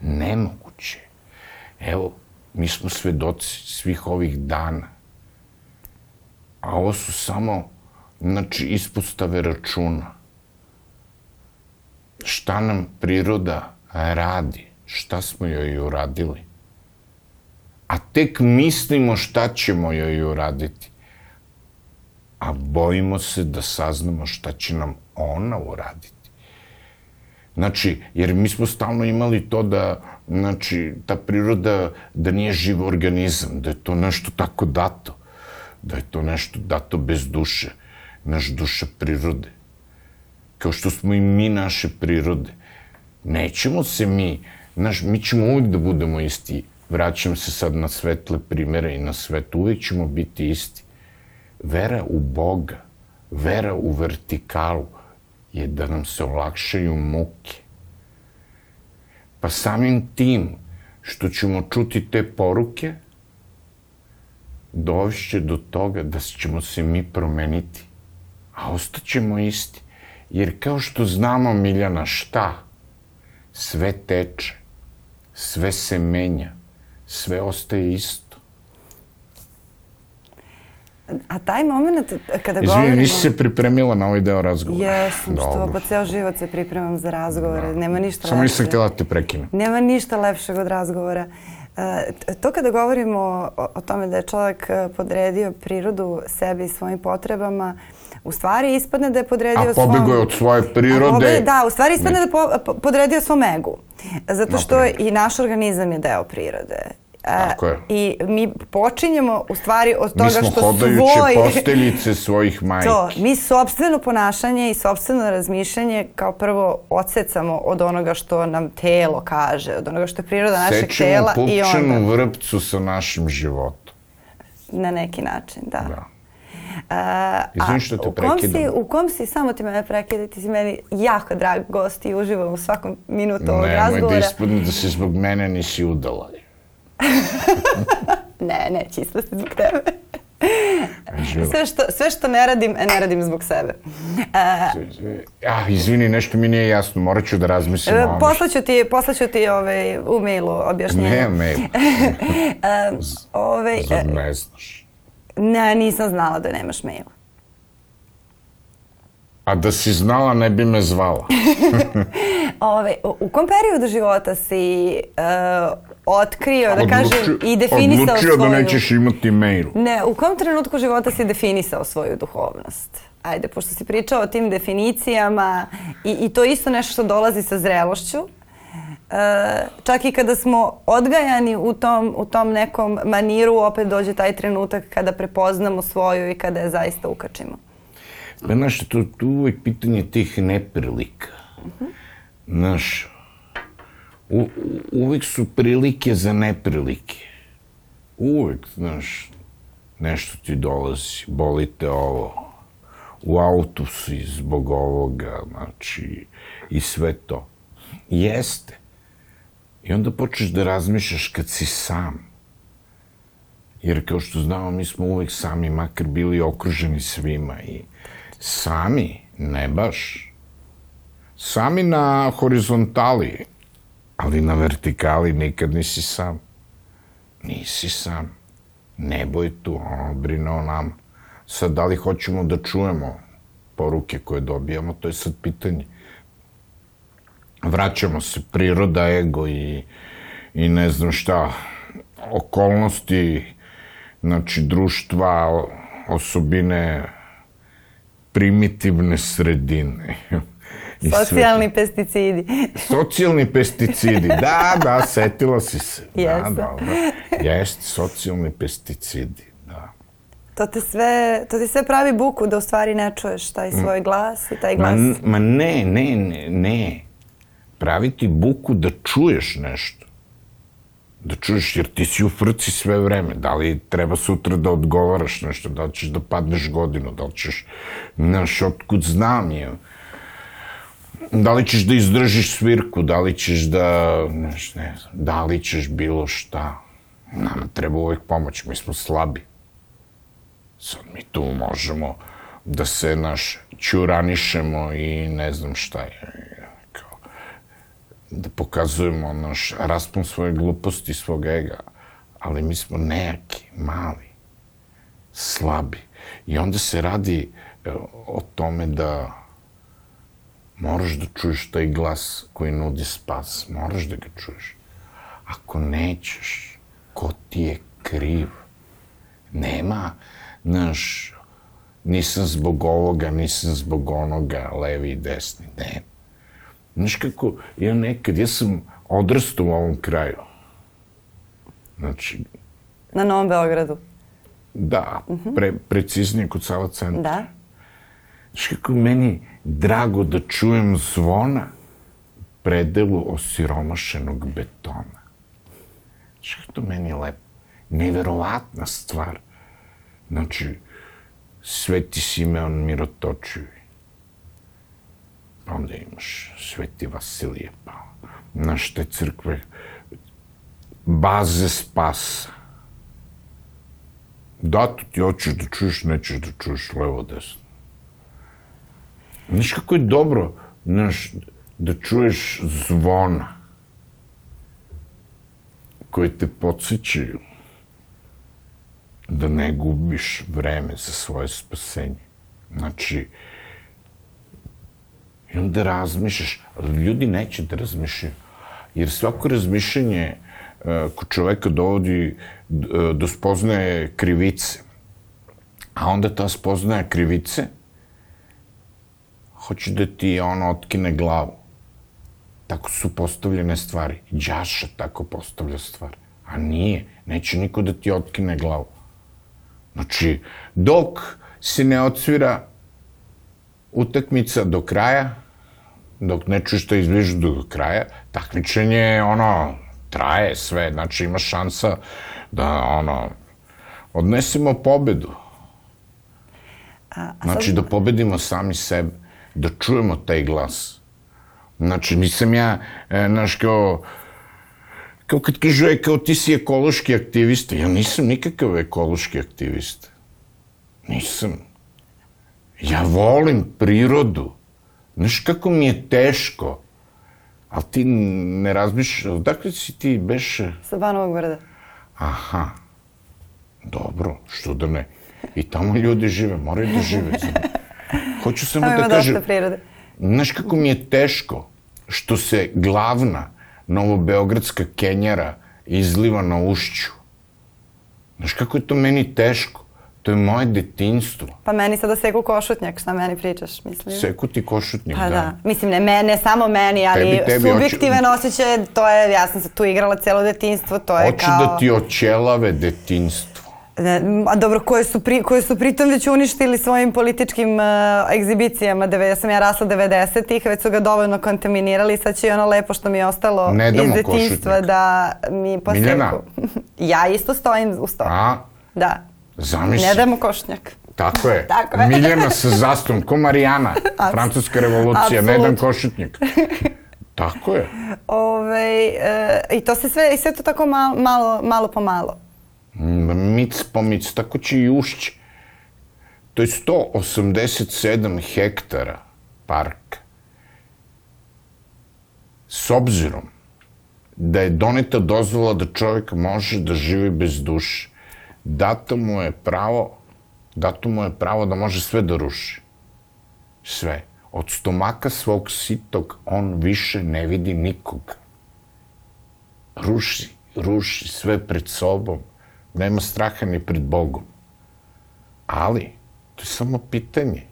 Nemoguće. Evo, mi smo svedoci svih ovih dana. A ovo su samo, znači, ispostave računa šta nam priroda radi, šta smo joj uradili. A tek mislimo šta ćemo joj uraditi. A bojimo se da saznamo šta će nam ona uraditi. Znači, jer mi smo stalno imali to da, znači, ta priroda, da nije živ organizam, da je to nešto tako dato, da je to nešto dato bez duše, naš duša prirode kao što smo i mi naše prirode. Nećemo se mi, znaš, mi ćemo uvijek da budemo isti. Vraćam se sad na svetle primere i na svet, uvijek ćemo biti isti. Vera u Boga, vera u vertikalu je da nam se olakšaju muke. Pa samim tim što ćemo čuti te poruke, dovešće do toga da ćemo se mi promeniti, a ostaćemo isti. Jer kao što znamo, Miljana, šta? Sve teče, sve se menja, sve ostaje isto. A taj moment kada Izvini, govorimo... nisi se pripremila na ovaj deo razgovora. Jesam, što pa ceo život se pripremam za razgovore, nema ništa Samo lepše. nisam htjela da te prekinem. Nema ništa lepšeg od razgovora. E, to kada govorimo o, o tome da je čovjek e, podredio prirodu sebi i svojim potrebama, u stvari ispadne da je podredio A pobego je od svoje prirode. Pobego, da, u stvari ispadne da je po, po, podredio svom egu. Zato što i naš organizam je deo prirode. Tako je. I mi počinjemo u stvari od toga Mi smo što hodajuće svoj... posteljice svojih (laughs) majki. To, mi sobstveno ponašanje i sobstveno razmišljanje kao prvo odsecamo od onoga što nam telo kaže, od onoga što je priroda našeg Sečemo tela i onda vrpcu sa našim životom. na neki način, da. Da. A, Izvini što te prekidam. u kom si, samo ti mene prekida, ti si meni jako drag gost i uživam u svakom minutu ovog Nemoj razgovora. da ispadne da se zbog mene nisi udala. (laughs) Ne, neće ispasti zbog tebe. Sve što, sve što ne radim, ne radim zbog sebe. E, Ja, izvini, nešto mi nije jasno, morat ću da razmislim o E. Poslaću ti, poslaću ti ovaj, u mailu objašnjenje. Ne, mail. (laughs) Ovaj, Zar e, ne znaš? ne, nisam znala da nemaš maila. A da si znala, ne bi me zvala. (laughs) Ove, u, u kom periodu života si uh, otkrio, da kažem, i definisao Odlučio svoju... da nećeš imati mail. Ne, u kom trenutku života si definisao svoju duhovnost? Ajde, pošto si pričao o tim definicijama i, i to je isto nešto što dolazi sa zrelošću. E, čak i kada smo odgajani u tom, u tom nekom maniru, opet dođe taj trenutak kada prepoznamo svoju i kada je zaista ukačimo. Pa, znaš, to, to uvek pitanje tih neprilika. Znaš, u, uvek su prilike za neprilike. Uvek, znaš, nešto ti dolazi, boli te ovo, u autu si zbog ovoga, znači, i sve to. Jeste. I onda počneš da razmišljaš kad si sam. Jer kao što znamo, mi smo uvek sami, makar bili okruženi svima i sami, ne baš. Sami na horizontali, ali na vertikali nikad nisi sam. Nisi sam. Nebo je tu, ono brine o nama. Sad, da li hoćemo da čujemo poruke koje dobijamo, to je sad pitanje. Vraćamo se, priroda, ego i, i ne znam šta, okolnosti, znači društva, osobine primitivne sredine. (laughs) Socijalni pesticidi. (laughs) Socijalni pesticidi, da, da, setila si se. Da, Jesam. dobro. Jeste, socijalni pesticidi, da. To te sve, to ti sve pravi buku da u stvari ne čuješ taj svoj glas i taj Ma, glas. n- ma ne, ne, ne, ne. Pravi ti buku da čuješ nešto. Da čuješ, jer ti si u frci sve vreme. Da li treba sutra da odgovaraš nešto, da li ćeš da padneš godinu, da li ćeš, znaš, otkud znam je. Da li ćeš da izdržiš svirku, da li ćeš da, ne znam, da li ćeš bilo šta. Nama treba uvek pomoć, mi smo slabi. Sad mi tu možemo da se naš ćuranišemo i ne znam šta je. Kao, da pokazujemo naš raspon svoje gluposti, svog ega. Ali mi smo nejaki, mali, slabi. I onda se radi e, o tome da moraš da čuješ taj glas koji nudi spas. Moraš da ga čuješ. Ako nećeš, ko ti je kriv? Nema, znaš, nisam zbog ovoga, nisam zbog onoga, levi i desni, ne. Znaš kako, ja nekad, ja sam odrastao u ovom kraju. Znači, Na Novom Beogradu. da, pre, preciznije kod Sava centra. Da. Znaš kako meni drago da čujem zvona predelu osiromašenog betona. Znaš to meni je lepo. Neverovatna stvar. Znači, Sveti Simeon Mirotočivi. Pa onda imaš Sveti Vasilije, pa znaš te crkve, baze spasa. Da, to ti hoćeš da čuješ, nećeš da čuješ levo, desno. Znaš kako je dobro, znaš, da čuješ zvona koji te podsjećaju da ne gubiš vreme za svoje spasenje. Znači, i onda razmišljaš, ali ljudi neće da razmišljaju. Jer svako razmišljanje e, kod čoveka dovodi e, do spoznaje krivice. A onda ta spoznaja krivice hoće da ti ono otkine glavu. Tako su postavljene stvari. Đaša tako postavlja stvari. A nije. Neće niko da ti otkine glavu. Znači, dok se ne odsvira utakmica do kraja, dok ne čuješ da izbližu do kraja, takmičenje, ono, traje sve, znači ima šansa da, ono, odnesemo pobedu. A, a Znači, sad, da pobedimo sami sebe, da čujemo taj glas. Znači, nisam ja, e, znaš, kao, kao kad kažu, e, kao ti si ekološki aktivista. Ja nisam nikakav ekološki aktivista. Nisam. Ja volim prirodu. Znaš kako mi je teško. Ali ti ne razmišljaš, odakle si ti beše? sa Banovog brda. Aha, dobro, što da ne. I tamo ljudi žive, moraju da žive. Hoću samo da kažem, prirode. znaš kako mi je teško što se glavna novobeogradska kenjara izliva na ušću. Znaš kako je to meni teško? To je moje detinstvo. Pa meni sada seku košutnjak, šta meni pričaš, mislim. Seku ti košutnik, Pa da. da. Mislim, ne, me, ne samo meni, ali Tebi- tebi subjektivan osjećaj, to je, ja sam se tu igrala celo detinstvo, to je Hoću kao... da ti oćelave detinstvo. A dobro, koje su, pri, koje su pritom već uništili svojim političkim uh, egzibicijama. Deve, ja sam ja rasla 90-ih, već su ga dovoljno kontaminirali, sad će i ono lepo što mi je ostalo Ne iz košutnjak. da mi poseku. Miljana. (laughs) ja isto stojim u sto. A, Da. zamisli. Ne damo košnjak. Tako je. (laughs) Tako je. Miljana sa zastavom, ko Marijana. (laughs) Francuska revolucija, ne dam košutnjak. Tako je. Ove, e, I to se sve, i sve to tako malo, malo, malo po malo. Mm, Mic po mic, tako će i ušće. To je 187 hektara parka. S obzirom da je doneta dozvola da čovjek može da živi bez duše, dato mu je pravo, dato mu je pravo da može sve da ruši. Sve. Od stomaka svog sitog on više ne vidi nikoga. Ruši, ruši sve pred sobom. Nema straha ni pred Bogom. Ali, to je samo pitanje.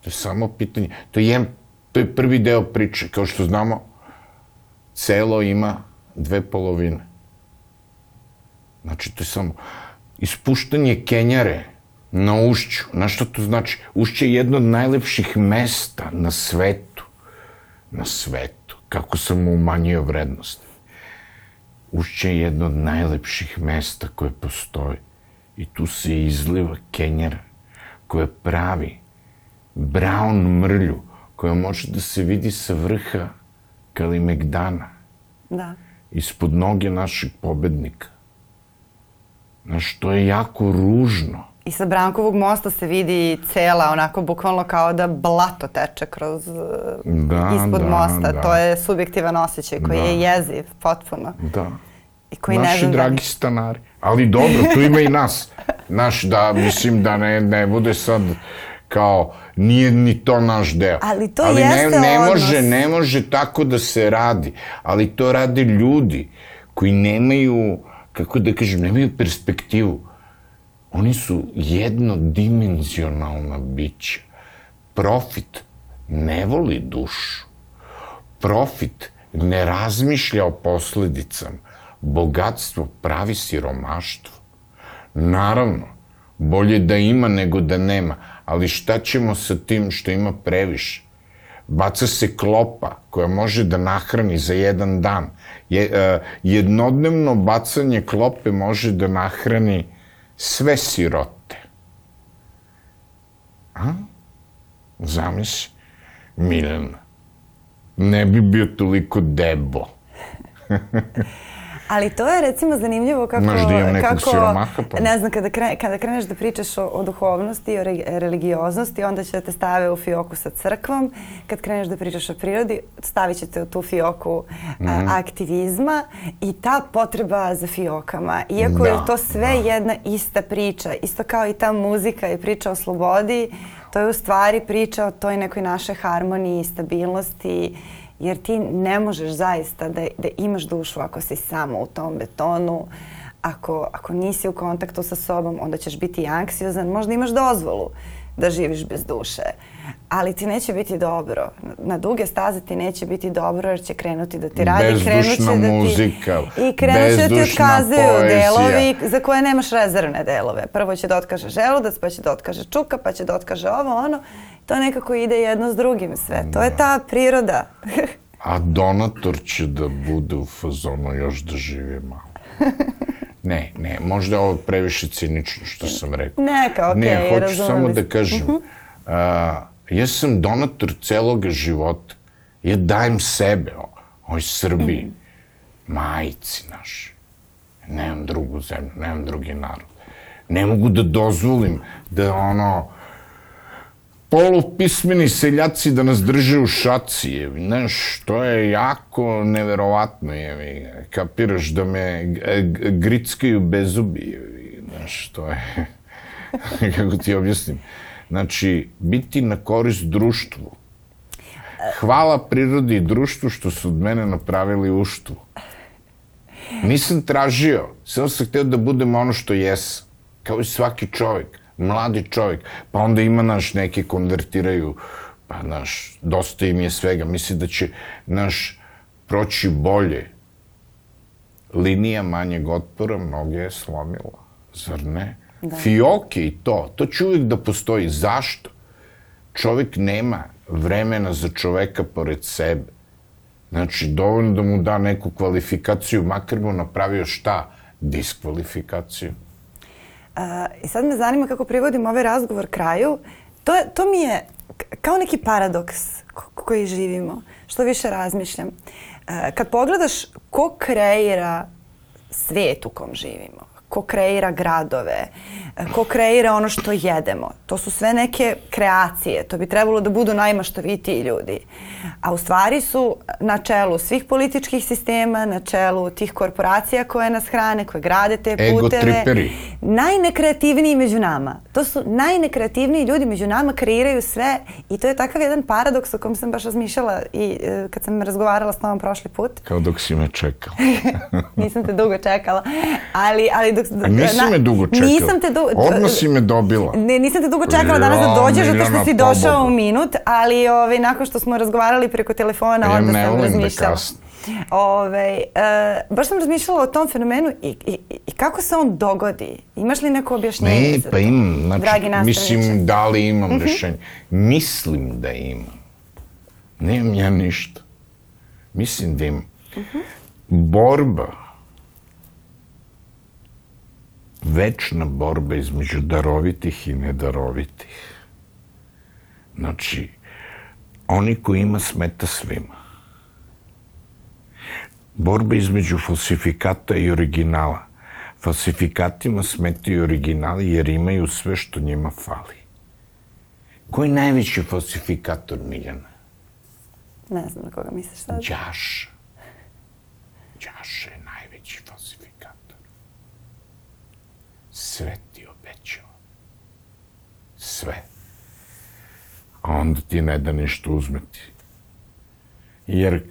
To je samo pitanje. To je, to je prvi deo priče. Kao što znamo, celo ima dve polovine. Znači, to je samo ispuštanje kenjare na ušću. Znaš što to znači? Ušće je jedno od najlepših mesta na svetu. Na svetu. Kako sam mu umanjio vrednost. Ušće je jedno od najlepših mesta koje postoji. I tu se izliva kenjara koja pravi brown mrlju koja može da se vidi sa vrha Kalimegdana Da. ispod noge našeg pobednika. Znaš, to je jako ružno. I sa Brankovog mosta se vidi cela, onako bukvalno kao da blato teče kroz, e, Da, ispod da, mosta. da. To je subjektivan osjećaj koji Da. je jeziv, potpuno. Da. I koji ne Naši znam da- dragi stanari. Ali dobro, tu ima i nas. Naš, da, mislim da ne, ne bude sad kao, nije ni to naš deo. Ali to Ali jeste ne, ne odnos. može, ne može tako da se radi. Ali to rade ljudi koji nemaju, kako da kažem, nemaju perspektivu. Oni su jednodimenzionalna bića. Profit ne voli dušu. Profit ne razmišlja o posledicama. Bogatstvo pravi siromaštvo. Naravno, bolje da ima nego da nema, ali šta ćemo sa tim što ima previše? Baca se klopa koja može da nahrani za jedan dan. Je, e, jednodnevno bacanje klope može da nahrani sve sirote. A? Zamisli, Miljana, ne bi bio toliko debo. (laughs) Ali to je recimo zanimljivo kako... Znaš da imam nekog kako, siromaha, pa- Ne znam, kada, kre, kada kreneš da pričaš o, o duhovnosti i o re, religioznosti, onda će da te stave u fioku sa crkvom. Kad kreneš da pričaš o prirodi, stavit će te u tu fioku Mhm. a, aktivizma i ta potreba za fiokama. Iako Da, je to sve jedna ista priča, isto kao i ta muzika i priča o slobodi, to je u stvari priča o toj nekoj našoj harmoniji i stabilnosti, jer ti ne možeš zaista da, da imaš dušu ako si samo u tom betonu, ako, ako nisi u kontaktu sa sobom, onda ćeš biti anksiozan, možda imaš dozvolu da živiš bez duše. Ali ti neće biti dobro. Na duge staze ti neće biti dobro jer će krenuti da ti radi. Bezdušna da ti, muzika, I krenut će da ti otkazuju poezija. delovi za koje nemaš rezervne delove. Prvo će da otkaže želudac, pa će da otkaže čuka, pa će da otkaže ovo, ono. To nekako ide jedno s drugim sve. To je ta priroda. A donator će da bude u fazonu još da živi malo. (laughs) Ne, ne, možda je ovo previše cinično što sam rekao. Neka, okej, Ne, hoću samo da kažem, Mhm. a, ja sam donator celog života. Ja dajem sebe o- ovoj Srbiji, majici našoj. Nemam drugu zemlju, nemam drugi narod. Ne mogu da dozvolim da ono, polupismeni seljaci da nas drže u šaci, jevi. Znaš, to je jako neverovatno, jevi. Kapiraš da me grickaju bezubi, jevi. Znaš, to je... (laughs) Kako ti objasnim? Znači, biti na korist društvu. Hvala prirodi i društvu što su od mene napravili uštvu. Nisam tražio, samo sam hteo da budem ono što jesam. Kao i svaki čovjek, mladi čovjek. Pa onda ima, naš, neki konvertiraju, pa, naš, dosta im je svega. Misli da će, naš, proći bolje. Linija manjeg otpora mnoge je slomila. Zar ne? Da. Fioke i to, to će uvijek da postoji. Zašto? Čovjek nema vremena za čoveka pored sebe. Znači, dovoljno da mu da neku kvalifikaciju, makar mu napravio šta? Diskvalifikaciju. A, I sad me zanima kako privodim ovaj razgovor kraju. To, to mi je kao neki paradoks ko- koji živimo, što više razmišljam. E, kad pogledaš ko kreira svijet u kom živimo, ko kreira gradove, ko kreira ono što jedemo. To su sve neke kreacije. To bi trebalo da budu najmaštovitiji ljudi. A u stvari su na čelu svih političkih sistema, na čelu tih korporacija koje nas hrane, koje grade te Ego puteve. triperi. Najnekreativniji među nama. To su najnekreativniji ljudi među nama, kreiraju sve i to je takav jedan paradoks o kom sam baš razmišljala i e, kad sam razgovarala s tobom prošli put. Kao dok si me čekao. (laughs) Nisam te dugo čekala, ali, ali dok... Nisi me dugo čekao. Nisam te dugo... Odmah si me dobila. Ne, nisam te dugo čekala danas da dođeš, zato što si došao u minut, ali ovaj, nakon što smo razgovarali preko telefona, Ja onda sam da razmišljala. kasnim. Ove, e, baš sam razmišljala o tom fenomenu i, i, i kako se on dogodi. Imaš li neko objašnjenje Ne, za pa imam. Znači, Dragi mislim, da li imam rešenje? Mislim da imam. Nemam ja ništa. Mislim da imam. Borba, večna borba između darovitih i nedarovitih. Znači, oni koji ima smeta svima. Borba između falsifikata i originala. Falsifikatima smetaju originali jer imaju sve što njima fali. Ko je najveći falsifikator Miljana? Ne znam na koga misliš sad. Đaša. Đaša je najveći falsifikator. Sve ti obećao. Sve. A onda ti ne da ništa uzmeti. Jer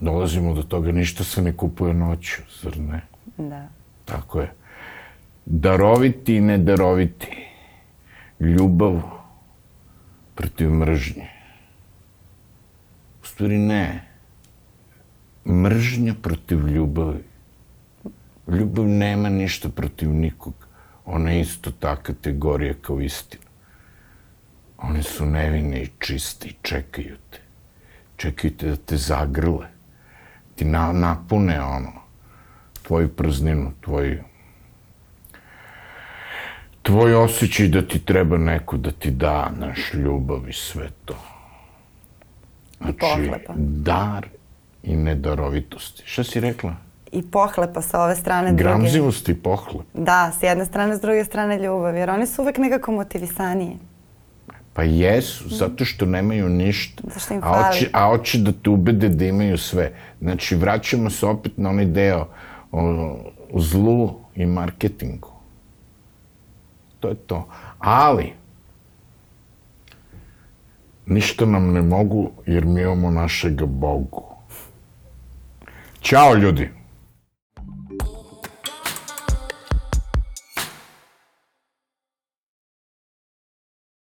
dolazimo do toga, ništa se ne kupuje noću, zar ne? Da. Tako je. Daroviti i nedaroviti. Ljubav protiv mržnje. U stvari ne. Mržnja protiv ljubavi. Ljubav nema ništa protiv nikog. Ona je isto ta kategorija kao istina. Oni su nevine i čiste i čekaju te. Čekaju te da te zagrle. Ti na, napune ono tvoju prazninu, tvoj tvoj osjećaj da ti treba neko da ti da naš ljubav i sve to. Znači, pohlepa. dar i nedarovitosti. Šta si rekla? I pohlepa sa ove strane druge. Gramzivost i pohlep. Da, s jedne strane, s druge strane ljubav, jer oni su uvek nekako motivisaniji. Pa jesu, zato što nemaju ništa. Zašto im a hoće, fali? a hoće da te ubede da imaju sve. Znači, vraćamo se opet na onaj deo o, o zlu i marketingu. To je to. Ali, ništa nam ne mogu jer mi imamo našega Bogu. Ćao ljudi!